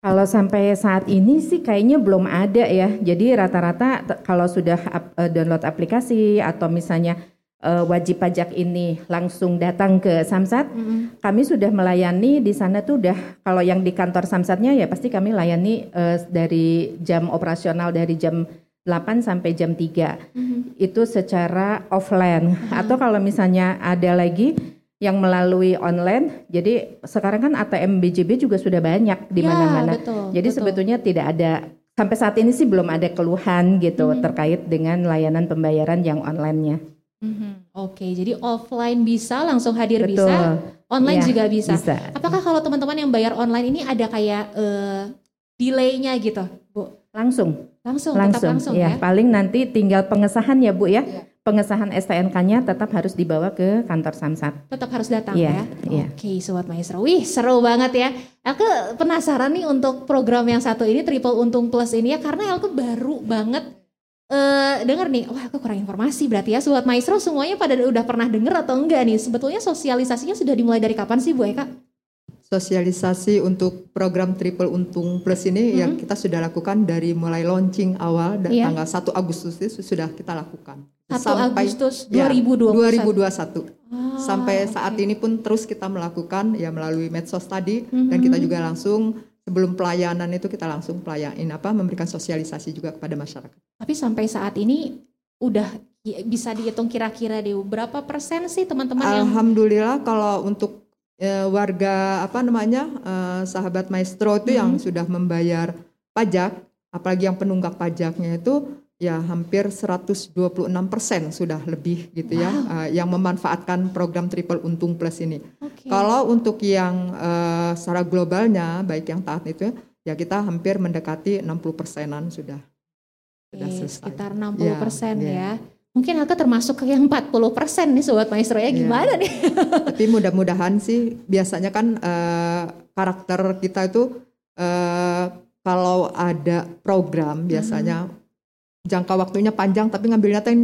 S5: Kalau sampai saat ini sih kayaknya belum ada ya. Jadi rata-rata kalau sudah download aplikasi atau misalnya uh, wajib pajak ini langsung datang ke Samsat, mm -hmm. kami sudah melayani di sana tuh udah kalau yang di kantor Samsatnya ya pasti kami layani uh, dari jam operasional dari jam 8 sampai jam 3. Mm -hmm. Itu secara offline. Mm -hmm. Atau kalau misalnya ada lagi yang melalui online. Jadi sekarang kan ATM BJB juga sudah banyak di
S1: Ya,
S5: mana-mana.
S1: betul,
S5: Jadi
S1: betul.
S5: sebetulnya tidak ada sampai saat ini sih belum ada keluhan gitu
S1: Hmm.
S5: terkait dengan layanan pembayaran yang online-nya.
S1: Mhm. Oke, jadi offline bisa langsung hadir
S5: Betul.
S1: bisa, online
S5: Iya,
S1: juga bisa.
S5: Bisa.
S1: Apakah kalau teman-teman yang bayar online ini ada kayak eh, delay-nya gitu, Bu?
S5: Langsung.
S1: Langsung, tetap langsung ya.
S5: Paling nanti tinggal pengesahan ya Bu ya. Pengesahan STNK-nya tetap harus dibawa ke kantor Samsat.
S1: Tetap harus datang ya.
S5: Iya, iya.
S1: Oke, sobat maestro. Wih, seru banget ya. Elke penasaran nih untuk program yang satu ini Triple Untung Plus ini ya karena Elke baru banget eh denger nih, wah aku kurang informasi berarti ya sobat maestro semuanya pada udah pernah denger atau enggak nih? Sebetulnya sosialisasinya sudah dimulai dari kapan sih Bu Eka?
S2: Sosialisasi untuk program Triple Untung Plus ini yang kita sudah lakukan dari mulai launching awal da-
S1: Iya.
S2: tanggal 1 Agustus itu sudah kita lakukan.
S1: 1 Agustus
S2: ya,
S1: 2021.
S2: 2021.
S1: Ah,
S2: Sampai saat ini pun terus kita melakukan ya melalui medsos tadi
S1: Mhm.
S2: dan kita juga langsung sebelum pelayanan itu kita langsung pelayanin apa memberikan sosialisasi juga kepada masyarakat.
S1: Tapi sampai saat ini udah bisa dihitung kira-kira deh berapa persen sih teman-teman yang
S2: Alhamdulillah kalau untuk eh, warga apa namanya eh, sahabat maestro itu yang sudah membayar pajak, apalagi yang penunggak pajaknya itu ya hampir 126 persen sudah lebih gitu ya eh, yang memanfaatkan program Triple Untung Plus ini.
S1: Oke.
S2: Kalau untuk yang eh, secara globalnya baik yang taat itu ya kita hampir mendekati 60 persenan sudah sudah selesai.
S1: sekitar 60 persen
S2: Ya,
S1: ya. Mungkin aku termasuk ke yang 40 persen nih Sobat Maestro ya.
S2: Iya.
S1: Gimana nih? [laughs]
S2: Tapi mudah-mudahan sih biasanya kan eh, karakter kita itu eh, kalau ada program biasanya jangka waktunya panjang tapi ngambilnya tuh yang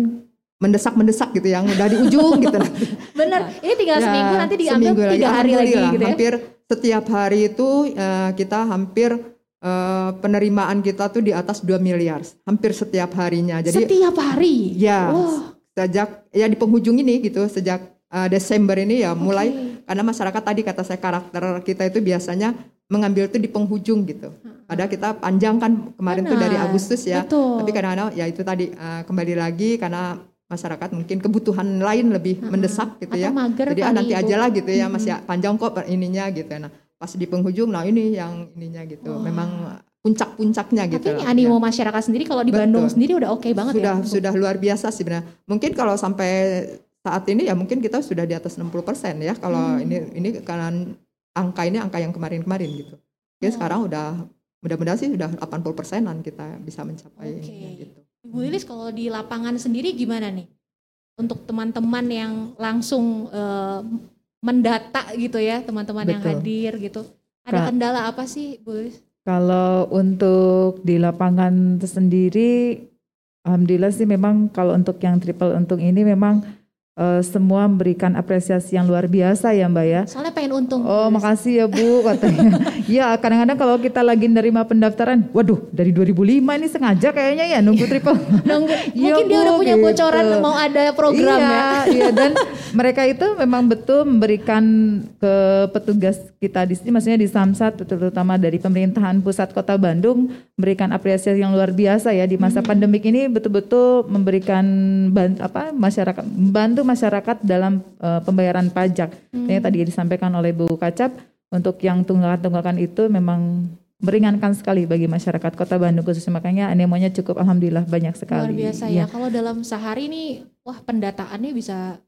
S2: mendesak-mendesak gitu yang udah di ujung gitu nanti. [laughs]
S1: Bener, ini tinggal
S2: Ya,
S1: seminggu nanti diambil
S2: seminggu lagi.
S1: tiga hari lagi
S2: Alhamdulillah,
S1: gitu ya.
S2: Hampir setiap hari itu eh, kita hampir eh, penerimaan kita tuh di atas 2 miliar hampir setiap harinya. Jadi
S1: Setiap hari.
S2: Ya,
S1: Wah.
S2: sejak ya di penghujung ini gitu, sejak uh, Desember ini ya mulai karena masyarakat tadi kata saya karakter kita itu biasanya mengambil itu di penghujung gitu. Padahal kita panjang kan kemarin tuh dari
S1: Benar,
S2: Agustus ya.
S1: betul.
S2: Tapi kadang-kadang ya itu tadi uh, kembali lagi karena masyarakat mungkin kebutuhan lain lebih mendesak gitu
S1: Atau
S2: ya.
S1: mager
S2: Jadi ah, nanti
S1: Ibu.
S2: aja lah gitu ya, masih panjang kok ininya gitu. Nah, pas di penghujung nah ini yang ininya gitu. Memang puncak-puncaknya gitu.
S1: Tapi ini animo masyarakat sendiri kalau di
S2: Betul.
S1: Bandung sendiri udah oke banget
S2: sudah
S1: ya.
S2: Sudah luar biasa sih benar. Mungkin kalau sampai saat ini ya mungkin kita sudah di atas 60% ya
S1: Hmm.
S2: kalau ini ini karena angka ini angka yang kemarin-kemarin gitu. Jadi
S1: Oh.
S2: sekarang udah mudah-mudahan sih sudah 80 persenan kita bisa mencapai
S1: Oke.
S2: ininya gitu.
S1: Bu Lilis kalau di lapangan sendiri gimana nih? Untuk teman-teman yang langsung eh, mendata gitu ya, teman-teman yang hadir gitu. Ada
S4: Kak.
S1: kendala apa sih Bu Lilis?
S4: Kalau untuk di lapangan itu sendiri, alhamdulillah sih memang kalau untuk yang triple untung ini memang eh, semua memberikan apresiasi yang luar biasa ya Mbak ya.
S1: Soalnya pengen untung.
S4: Oh makasih ya Bu katanya. [laughs] ya kadang-kadang kalau kita lagi nerima pendaftaran, waduh dari 2005 ini sengaja kayaknya ya nunggu triple. [laughs]
S1: Nunggu- [laughs]
S4: Iya,
S1: mungkin dia
S4: Bu,
S1: udah punya
S4: gitu.
S1: bocoran mau ada program
S4: iya,
S1: ya.
S4: Iya dan mereka itu memang betul memberikan ke petugas kita di sini, maksudnya di Samsat, terutama dari pemerintahan pusat kota Bandung, memberikan apresiasi yang luar biasa ya di masa pandemik ini betul-betul memberikan ban- apa masyarakat membantu masyarakat dalam eh, pembayaran pajak. Yang tadi disampaikan oleh Bu Kacap untuk yang tunggakan-tunggakan itu memang meringankan sekali bagi masyarakat kota Bandung khususnya makanya anemonya cukup alhamdulillah banyak sekali.
S1: Luar biasa
S4: Iya.
S1: ya. Kalau dalam sehari nih, wah pendataannya bisa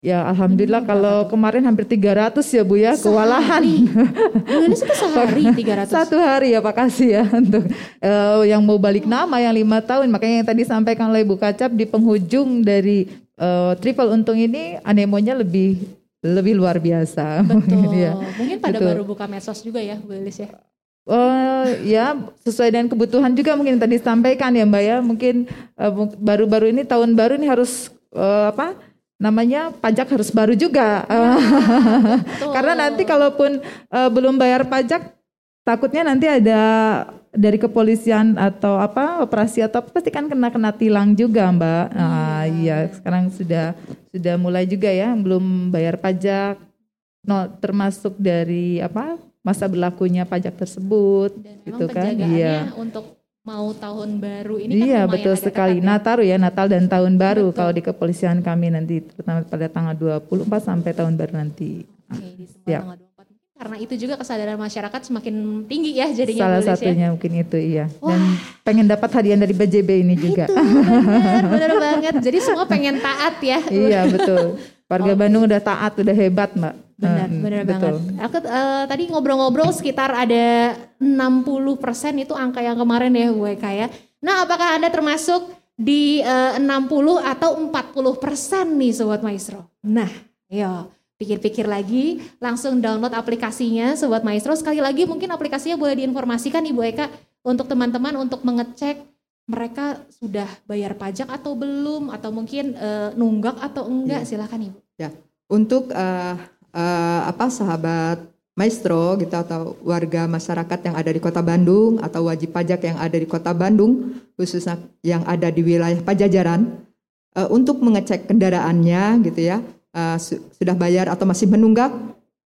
S4: Ya alhamdulillah kalau
S1: berapa
S4: kemarin hampir 300 ya Bu ya kewalahan.
S1: Bu Lilis itu sehari 300.
S4: Satu hari ya Pak kasih ya [laughs] untuk eh, yang mau balik nama yang lima tahun makanya yang tadi sampaikan oleh Bu Kacap di penghujung dari eh, triple untung ini anemonya lebih lebih luar biasa. [laughs]
S1: Betul.
S4: Iya.
S1: Mungkin pada
S4: Betul.
S1: baru buka medsos juga ya Bu Lilis ya.
S4: Oh ya sesuai dengan kebutuhan juga mungkin tadi disampaikan ya Mbak ya mungkin eh, baru-baru ini tahun baru ini harus eh, apa namanya pajak harus baru juga [laughs]
S1: Betul.
S4: karena nanti kalaupun eh, belum bayar pajak takutnya nanti ada dari kepolisian atau apa operasi atau apa, pasti kan kena kena tilang juga Mbak. Nah, iya sekarang sudah sudah mulai juga ya belum bayar pajak no termasuk dari apa masa berlakunya pajak tersebut
S1: Dan
S4: gitu kan iya
S1: untuk mau tahun baru ini
S4: kan Iya, betul sekali. Ya. Natal ya, Natal dan tahun baru betul. kalau di kepolisian kami nanti terutama pada tanggal 24 sampai tahun baru nanti. Oke, di
S1: ya. tanggal 24. Karena itu juga kesadaran masyarakat semakin tinggi ya jadinya.
S4: Salah ya. satunya ya. mungkin itu iya. Wah. Dan pengen dapat hadiah dari BJB ini nah, juga. Itu
S1: benar, benar banget. Jadi semua pengen taat ya. [laughs]
S4: iya, betul. Warga oh. Bandung udah taat, udah hebat, Mbak.
S1: Benar, hmm, benar betul. banget. Aku uh, tadi ngobrol-ngobrol sekitar ada 60% itu angka yang kemarin ya Eka ya. Nah, apakah Anda termasuk di uh, 60 atau 40 persen nih Sobat Maestro? Nah, ayo pikir-pikir lagi, langsung download aplikasinya Sobat Maestro. Sekali lagi mungkin aplikasinya boleh diinformasikan Ibu Eka untuk teman-teman untuk mengecek mereka sudah bayar pajak atau belum atau mungkin uh, nunggak atau enggak ya. silakan Ibu.
S2: Ya. Untuk uh, uh, apa sahabat maestro gitu atau warga masyarakat yang ada di Kota Bandung atau wajib pajak yang ada di Kota Bandung khususnya yang ada di wilayah Pajajaran uh, untuk mengecek kendaraannya gitu ya uh, su sudah bayar atau masih menunggak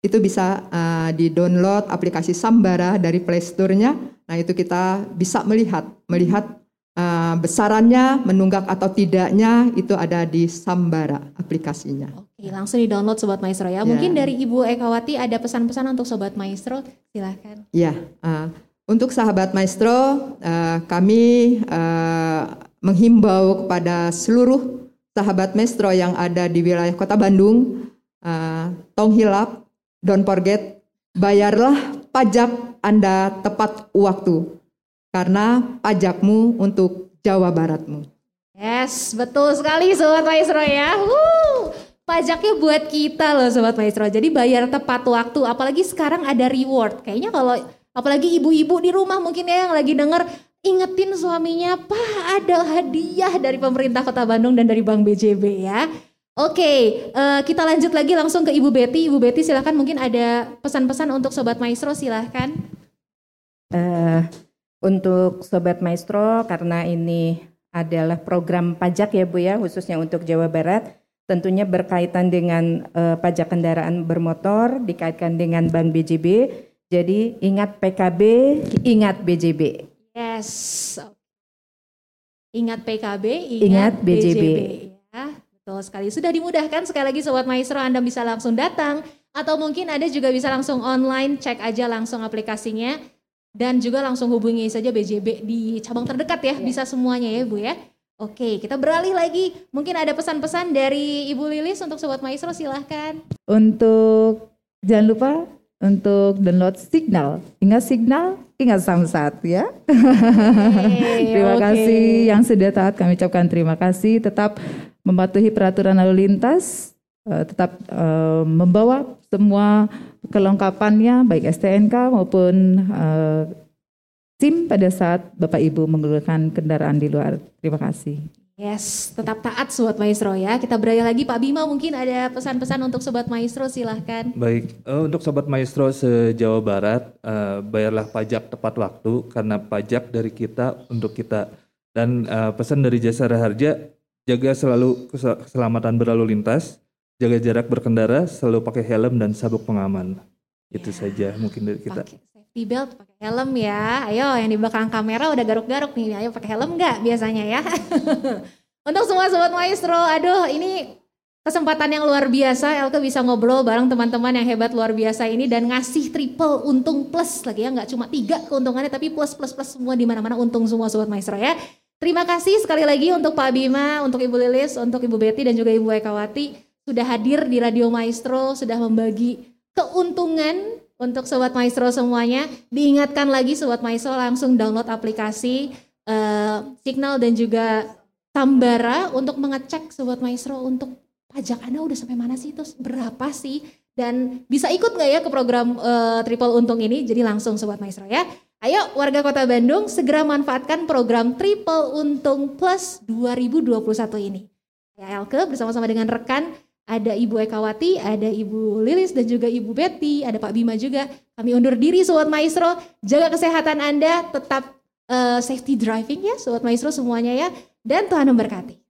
S2: itu bisa uh, di-download aplikasi Sambara dari Play Store-nya. Nah, itu kita bisa melihat melihat uh, besarannya menunggak atau tidaknya itu ada di Sambara aplikasinya.
S1: Oke, langsung di-download Sobat Maestro ya. ya. Mungkin dari Ibu Ekawati ada pesan-pesan untuk Sobat Maestro, silahkan.
S2: Ya, uh, untuk sahabat Maestro, uh, kami uh, menghimbau kepada seluruh sahabat Maestro yang ada di wilayah Kota Bandung, uh, tong hilap, don't forget, bayarlah pajak Anda tepat waktu karena pajakmu untuk Jawa Baratmu.
S1: Yes, betul sekali Sobat Maestro ya. Woo, pajaknya buat kita loh Sobat Maestro. Jadi bayar tepat waktu, apalagi sekarang ada reward. Kayaknya kalau apalagi ibu-ibu di rumah mungkin ya yang lagi denger, ingetin suaminya, Pak ada hadiah dari pemerintah Kota Bandung dan dari Bank BJB ya. Oke, uh, kita lanjut lagi langsung ke Ibu Betty. Ibu Betty silahkan mungkin ada pesan-pesan untuk Sobat Maestro silahkan.
S5: Uh, untuk Sobat Maestro, karena ini adalah program pajak ya Bu ya, khususnya untuk Jawa Barat, tentunya berkaitan dengan uh, pajak kendaraan bermotor, dikaitkan dengan Bank BJB. Jadi ingat PKB, ingat BJB.
S1: Yes. Ingat PKB, ingat, ingat BJB. BJB. Ya, betul sekali. Sudah dimudahkan sekali lagi Sobat Maestro, Anda bisa langsung datang atau mungkin Anda juga bisa langsung online, cek aja langsung aplikasinya dan juga langsung hubungi saja BJB di cabang terdekat ya, ya. bisa semuanya ya Bu ya. Oke, kita beralih lagi. Mungkin ada pesan-pesan dari Ibu Lilis untuk Sobat Maestro, silahkan.
S4: Untuk, jangan lupa untuk download Signal. Ingat Signal, ingat Samsat ya. Okay, [laughs] terima okay. kasih yang sudah taat, kami ucapkan terima kasih. Tetap mematuhi peraturan lalu lintas, uh, tetap uh, membawa semua kelengkapannya baik STNK maupun uh, SIM pada saat Bapak Ibu menggunakan kendaraan di luar. Terima kasih.
S1: Yes, tetap taat Sobat Maestro ya. Kita beralih lagi Pak Bima mungkin ada pesan-pesan untuk Sobat Maestro silahkan.
S3: Baik, uh, untuk Sobat Maestro se-Jawa Barat, uh, bayarlah pajak tepat waktu karena pajak dari kita untuk kita. Dan uh, pesan dari Jasa Raharja, jaga selalu keselamatan berlalu lintas, jaga jarak berkendara, selalu pakai helm dan sabuk pengaman. Itu ya. saja mungkin dari kita.
S1: Pakai safety belt, pakai helm ya. Ayo yang di belakang kamera udah garuk-garuk nih. Ayo pakai helm nggak biasanya ya. [laughs] Untuk semua sobat maestro, aduh ini kesempatan yang luar biasa. Elke bisa ngobrol bareng teman-teman yang hebat luar biasa ini dan ngasih triple untung plus lagi ya. Nggak cuma tiga keuntungannya tapi plus plus plus semua di mana-mana untung semua sobat maestro ya. Terima kasih sekali lagi untuk Pak Bima, untuk Ibu Lilis, untuk Ibu Betty dan juga Ibu Ekawati sudah hadir di Radio Maestro, sudah membagi keuntungan untuk Sobat Maestro semuanya. Diingatkan lagi Sobat Maestro langsung download aplikasi uh, Signal dan juga Tambara untuk mengecek Sobat Maestro untuk pajak Anda udah sampai mana sih itu berapa sih? Dan bisa ikut nggak ya ke program uh, Triple Untung ini? Jadi langsung Sobat Maestro ya. Ayo warga kota Bandung segera manfaatkan program Triple Untung Plus 2021 ini. Ya Elke bersama-sama dengan rekan ada Ibu Ekawati, ada Ibu Lilis dan juga Ibu Betty, ada Pak Bima juga. Kami undur diri Sobat Maestro, jaga kesehatan Anda, tetap uh, safety driving ya Sobat Maestro semuanya ya. Dan Tuhan memberkati.